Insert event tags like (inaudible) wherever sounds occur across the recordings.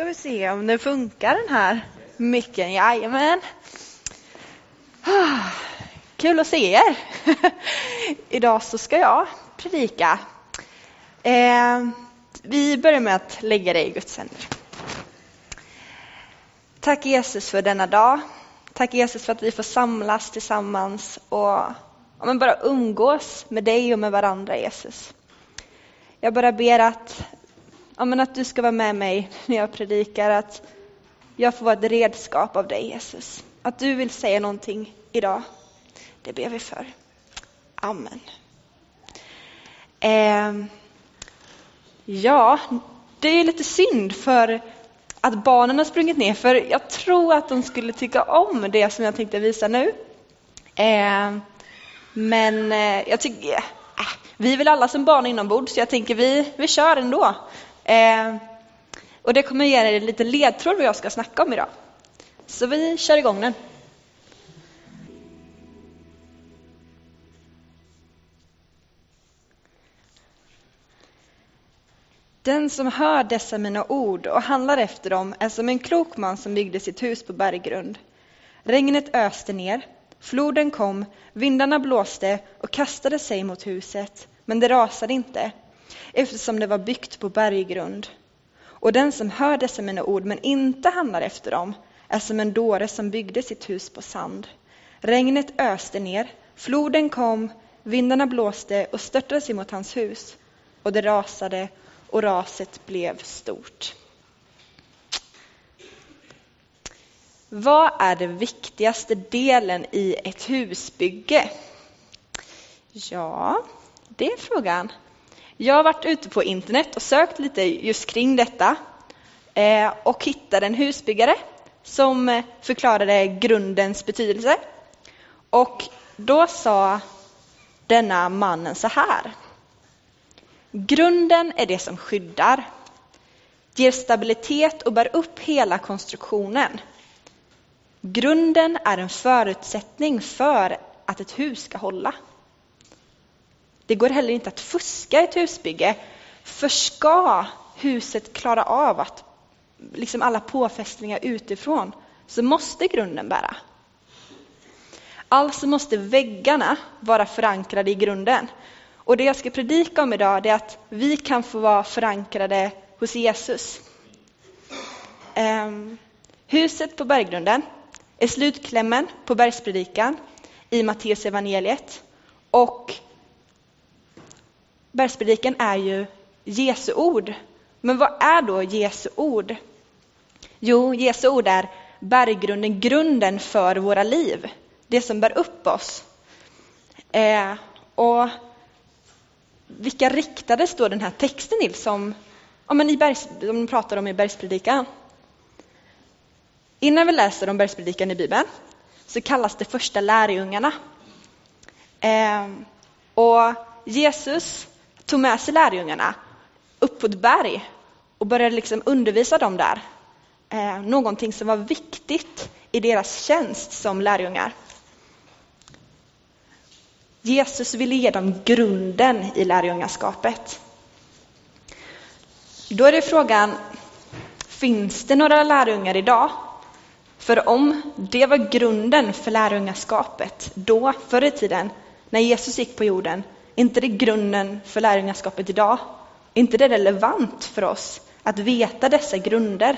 ska vi se om det funkar den här micken. Jajamän. Ah, kul att se er. (laughs) Idag så ska jag predika. Eh, vi börjar med att lägga det i Guds händer. Tack Jesus för denna dag. Tack Jesus för att vi får samlas tillsammans och ja, bara umgås med dig och med varandra Jesus. Jag bara ber att ja, men att du ska vara med mig när jag predikar, att jag får vara ett redskap av dig Jesus. Att du vill säga någonting idag. Det ber vi för. Amen. Eh, ja, det är lite synd för att barnen har sprungit ner, för jag tror att de skulle tycka om det som jag tänkte visa nu. Eh, men eh, jag tycker, eh, vi är väl alla som barn inombords, så jag tänker vi, vi kör ändå. Eh, och det kommer ge er lite ledtråd vad jag ska snacka om idag. Så vi kör igång den. Den som hör dessa mina ord och handlar efter dem är som en klok man som byggde sitt hus på berggrund. Regnet öste ner, floden kom, vindarna blåste och kastade sig mot huset, men det rasade inte eftersom det var byggt på berggrund. Och den som hör dessa mina ord men inte handlar efter dem är som en dåre som byggde sitt hus på sand. Regnet öste ner, floden kom, vindarna blåste och störtade sig mot hans hus och det rasade och raset blev stort. Vad är den viktigaste delen i ett husbygge? Ja, det är frågan. Jag har varit ute på internet och sökt lite just kring detta eh, och hittade en husbyggare som förklarade grundens betydelse. Och då sa denna mannen så här. Grunden är det som skyddar, ger stabilitet och bär upp hela konstruktionen. Grunden är en förutsättning för att ett hus ska hålla. Det går heller inte att fuska i ett husbygge. För ska huset klara av att liksom alla påfästningar utifrån så måste grunden bära. Alltså måste väggarna vara förankrade i grunden. Och det jag ska predika om idag är att vi kan få vara förankrade hos Jesus. Um, huset på berggrunden är slutklämmen på bergspredikan i Matteus evangeliet och Bergspredikan är ju Jesu ord. Men vad är då Jesu ord? Jo, Jesu ord är berggrunden, grunden för våra liv. Det som bär upp oss. Eh, och vilka riktades då den här texten till som, ja, men i bergs, de pratar om i bergspredikan? Innan vi läser om bergspredikan i Bibeln så kallas det första lärjungarna. Eh, och Jesus tog med sig lärjungarna upp på ett berg och började liksom undervisa dem där. Eh, någonting som var viktigt i deras tjänst som lärjungar. Jesus ville ge dem grunden i lärjungaskapet. Då är det frågan, finns det några lärjungar idag? För om det var grunden för lärjungaskapet då, förr i tiden, när Jesus gick på jorden, inte det grunden för lärjungaskapet idag? Är inte det relevant för oss att veta dessa grunder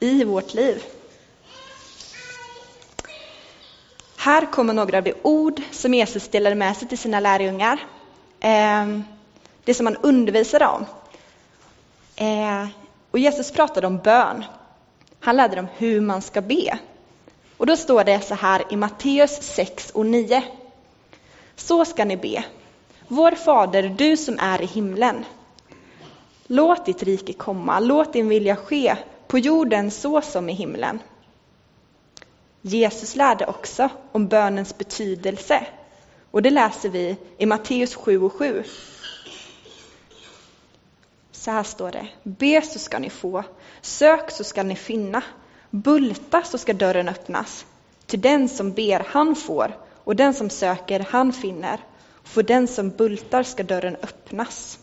i vårt liv? Här kommer några av de ord som Jesus delade med sig till sina lärjungar. Ehm, det som han undervisade om. Ehm, och Jesus pratade om bön. Han lärde dem hur man ska be. Och då står det så här i Matteus 6 och 9. Så ska ni be. Vår Fader, du som är i himlen. Låt ditt rike komma, låt din vilja ske på jorden så som i himlen. Jesus lärde också om bönens betydelse och det läser vi i Matteus 7 och 7. Så här står det. Be så ska ni få, sök så ska ni finna, bulta så ska dörren öppnas. Till den som ber, han får, och den som söker, han finner. För den som bultar ska dörren öppnas.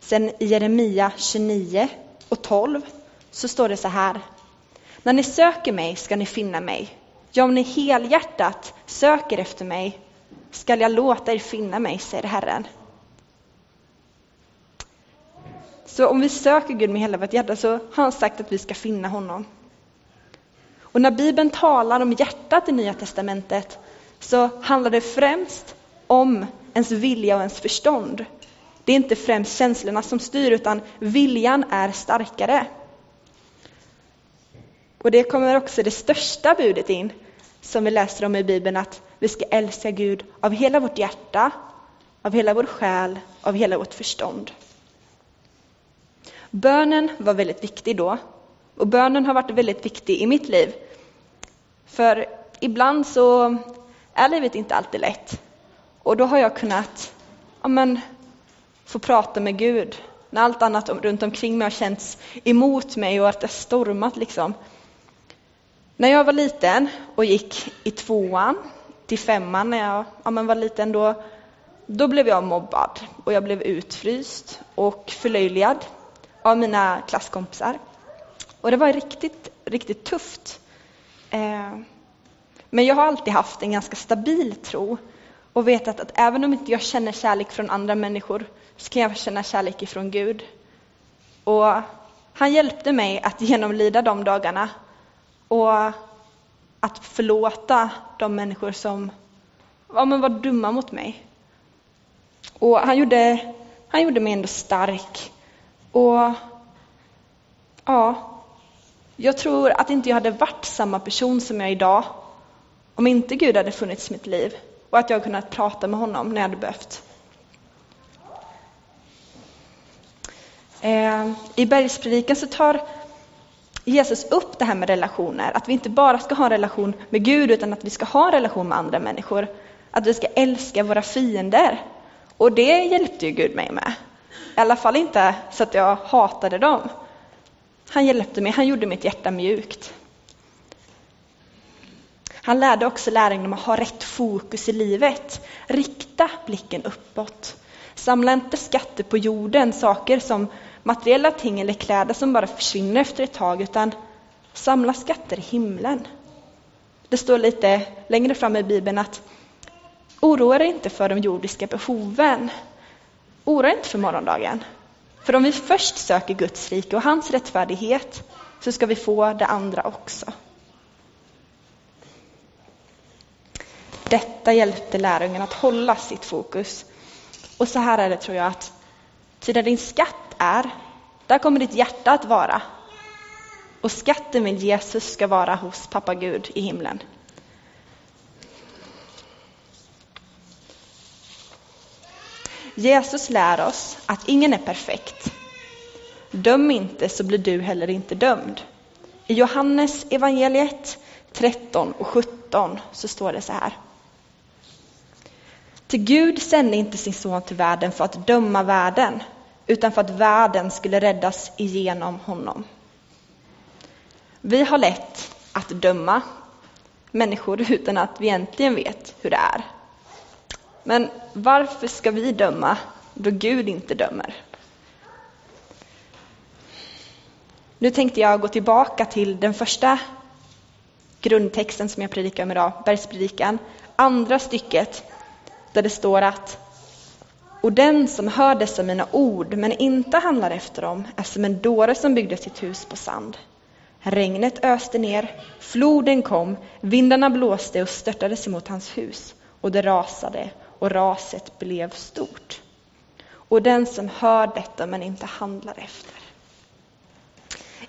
Sen i Jeremia 29 och 12 så står det så här. När ni söker mig ska ni finna mig. Ja, om ni helhjärtat söker efter mig skall jag låta er finna mig, säger Herren. Så om vi söker Gud med hela vårt hjärta så har han sagt att vi ska finna honom. Och när Bibeln talar om hjärtat i Nya Testamentet så handlar det främst om ens vilja och ens förstånd. Det är inte främst känslorna som styr utan viljan är starkare. Och det kommer också det största budet in som vi läser om i Bibeln att vi ska älska Gud av hela vårt hjärta, av hela vår själ, av hela vårt förstånd. Bönen var väldigt viktig då. Och bönen har varit väldigt viktig i mitt liv. För ibland så är livet inte alltid lätt. Och då har jag kunnat ja men, få prata med Gud när allt annat runt omkring mig har känts emot mig och att det stormat liksom. När jag var liten och gick i tvåan till femman när jag ja, men var liten då, då blev jag mobbad och jag blev utfryst och förlöjligad av mina klasskompisar. Och det var riktigt, riktigt tufft. Eh, men jag har alltid haft en ganska stabil tro och vetat att även om inte jag känner kärlek från andra människor så kan jag känna kärlek ifrån Gud. Och han hjälpte mig att genomlida de dagarna och att förlåta de människor som ja, men var dumma mot mig. Och han gjorde, han gjorde mig ändå stark. Och ja, jag tror att inte jag hade varit samma person som jag är idag om inte Gud hade funnits i mitt liv och att jag kunnat prata med honom när jag hade behövt. Eh, I bergspredikan så tar Jesus upp det här med relationer, att vi inte bara ska ha en relation med Gud utan att vi ska ha en relation med andra människor. Att vi ska älska våra fiender. Och det hjälpte ju Gud mig med. I alla fall inte så att jag hatade dem. Han hjälpte mig, han gjorde mitt hjärta mjukt. Han lärde också lärjungarna att ha rätt fokus i livet. Rikta blicken uppåt. Samla inte skatter på jorden, saker som materiella ting eller kläder som bara försvinner efter ett tag, utan samla skatter i himlen. Det står lite längre fram i Bibeln att oroa er inte för de jordiska behoven. Oroa er inte för morgondagen. För om vi först söker Guds rike och hans rättfärdighet så ska vi få det andra också. Detta hjälpte lärjungarna att hålla sitt fokus. Och så här är det tror jag att ty där din skatt är, där kommer ditt hjärta att vara. Och skatten med Jesus ska vara hos pappa Gud i himlen. Jesus lär oss att ingen är perfekt. Döm inte så blir du heller inte dömd. I Johannes evangeliet 13 och 17 så står det så här. Till Gud sände inte sin son till världen för att döma världen, utan för att världen skulle räddas igenom honom. Vi har lätt att döma människor utan att vi egentligen vet hur det är. Men varför ska vi döma då Gud inte dömer? Nu tänkte jag gå tillbaka till den första grundtexten som jag predikar om idag, Bergspredikan, andra stycket där det står att och den som hör dessa mina ord men inte handlar efter dem är som en dåre som byggde sitt hus på sand. Regnet öste ner, floden kom, vindarna blåste och störtade sig mot hans hus och det rasade och raset blev stort. Och den som hör detta men inte handlar efter.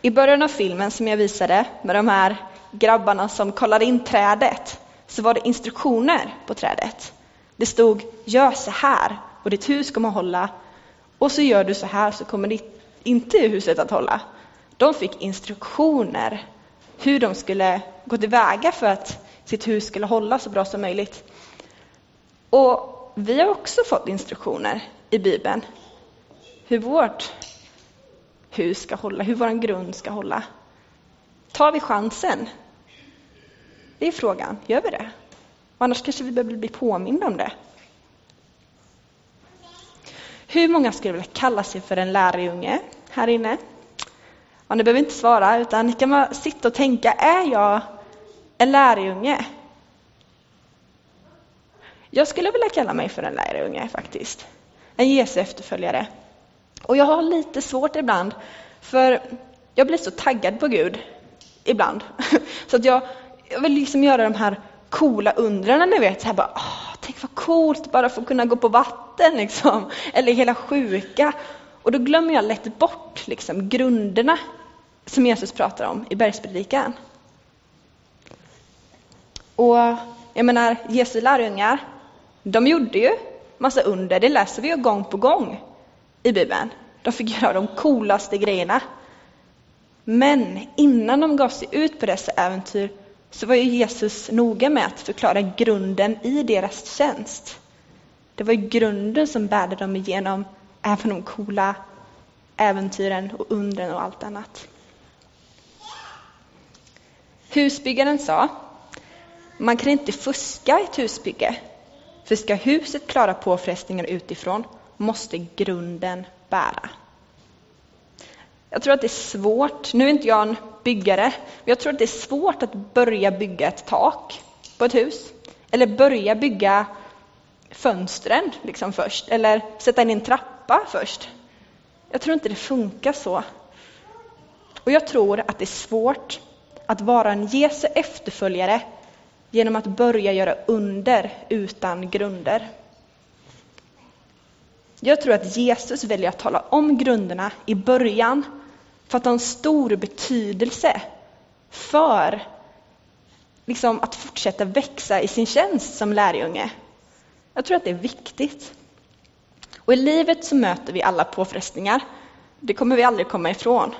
I början av filmen som jag visade med de här grabbarna som kollar in trädet så var det instruktioner på trädet. Det stod gör så här och ditt hus kommer att hålla. Och så gör du så här så kommer ditt, inte huset att hålla. De fick instruktioner hur de skulle gå tillväga för att sitt hus skulle hålla så bra som möjligt. Och vi har också fått instruktioner i Bibeln hur vårt hus ska hålla, hur vår grund ska hålla. Tar vi chansen? Det är frågan, gör vi det? Och annars kanske vi behöver bli påminna om det. Hur många skulle vilja kalla sig för en lärjunge här inne? Ja, ni behöver inte svara, utan ni kan bara sitta och tänka, är jag en lärjunge? Jag skulle vilja kalla mig för en lärjunge faktiskt. En Jesu efterföljare. Och jag har lite svårt ibland, för jag blir så taggad på Gud ibland. (laughs) Så att jag, jag vill liksom göra de här coola undrarna, ni vet, så här bara, åh, tänk vad coolt bara få kunna gå på vatten liksom, (laughs) eller hela sjuka. Och då glömmer jag lätt bort liksom grunderna som Jesus pratar om i bergspredikan. Och jag menar, Jesu lärjungar, de gjorde ju massa under, det läser vi ju gång på gång i Bibeln. De fick göra de coolaste grejerna. Men innan de gav sig ut på dessa äventyr så var ju Jesus noga med att förklara grunden i deras tjänst. Det var ju grunden som bärde dem igenom även de coola äventyren och undren och allt annat. Husbyggaren sa, man kan inte fuska ett husbygge, för ska huset klara påfrestningar utifrån måste grunden bära. Jag tror att det är svårt, nu är inte jag en byggare, men jag tror att det är svårt att börja bygga ett tak på ett hus. Eller börja bygga fönstren liksom först, eller sätta in en trappa först. Jag tror inte det funkar så. Och jag tror att det är svårt att vara en Jesu efterföljare genom att börja göra under utan grunder. Jag tror att Jesus väljer att tala om grunderna i början för att ha en stor betydelse för liksom, att fortsätta växa i sin tjänst som lärjunge. Jag tror att det är viktigt. Och i livet så möter vi alla påfrestningar. Det kommer vi aldrig komma ifrån.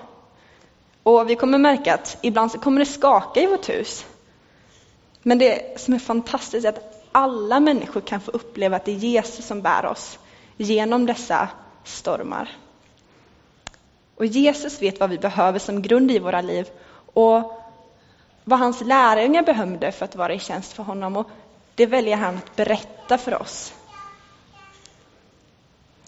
Och vi kommer märka att ibland så kommer det skaka i vårt hus. Men det som är fantastiskt är att alla människor kan få uppleva att det är Jesus som bär oss genom dessa stormar. Och Jesus vet vad vi behöver som grund i våra liv och vad hans lärjungar behövde för att vara i tjänst för honom. Och det väljer han att berätta för oss.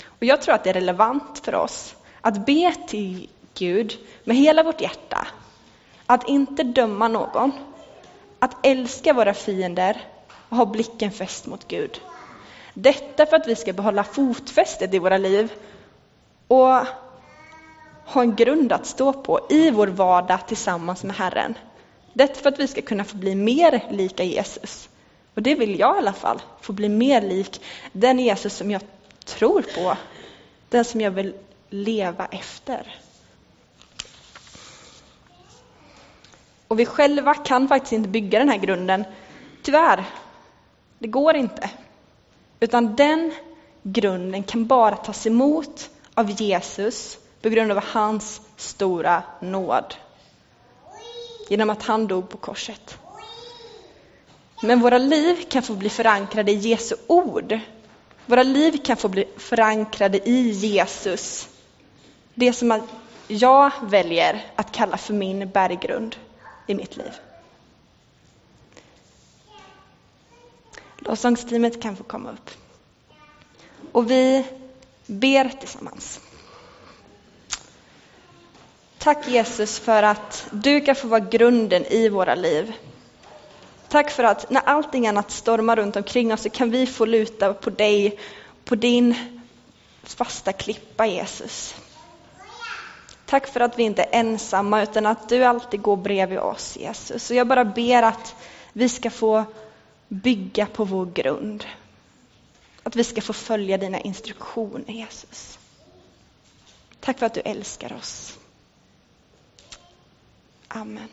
Och jag tror att det är relevant för oss att be till Gud med hela vårt hjärta. Att inte döma någon. Att älska våra fiender och ha blicken fäst mot Gud. Detta för att vi ska behålla fotfästet i våra liv och ha en grund att stå på i vår vardag tillsammans med Herren. Detta för att vi ska kunna få bli mer lika Jesus. Och det vill jag i alla fall, få bli mer lik den Jesus som jag tror på, den som jag vill leva efter. Och vi själva kan faktiskt inte bygga den här grunden. Tyvärr, det går inte. Utan den grunden kan bara tas emot av Jesus på grund av hans stora nåd. Genom att han dog på korset. Men våra liv kan få bli förankrade i Jesu ord. Våra liv kan få bli förankrade i Jesus. Det som jag väljer att kalla för min berggrund i mitt liv. Lovsångsteamet kan få komma upp. Och vi ber tillsammans. Tack Jesus för att du kan få vara grunden i våra liv. Tack för att när allting annat stormar runt omkring oss så kan vi få luta på dig, på din fasta klippa Jesus. Tack för att vi inte är ensamma utan att du alltid går bredvid oss Jesus. Och jag bara ber att vi ska få bygga på vår grund. Att vi ska få följa dina instruktioner Jesus. Tack för att du älskar oss. Amen.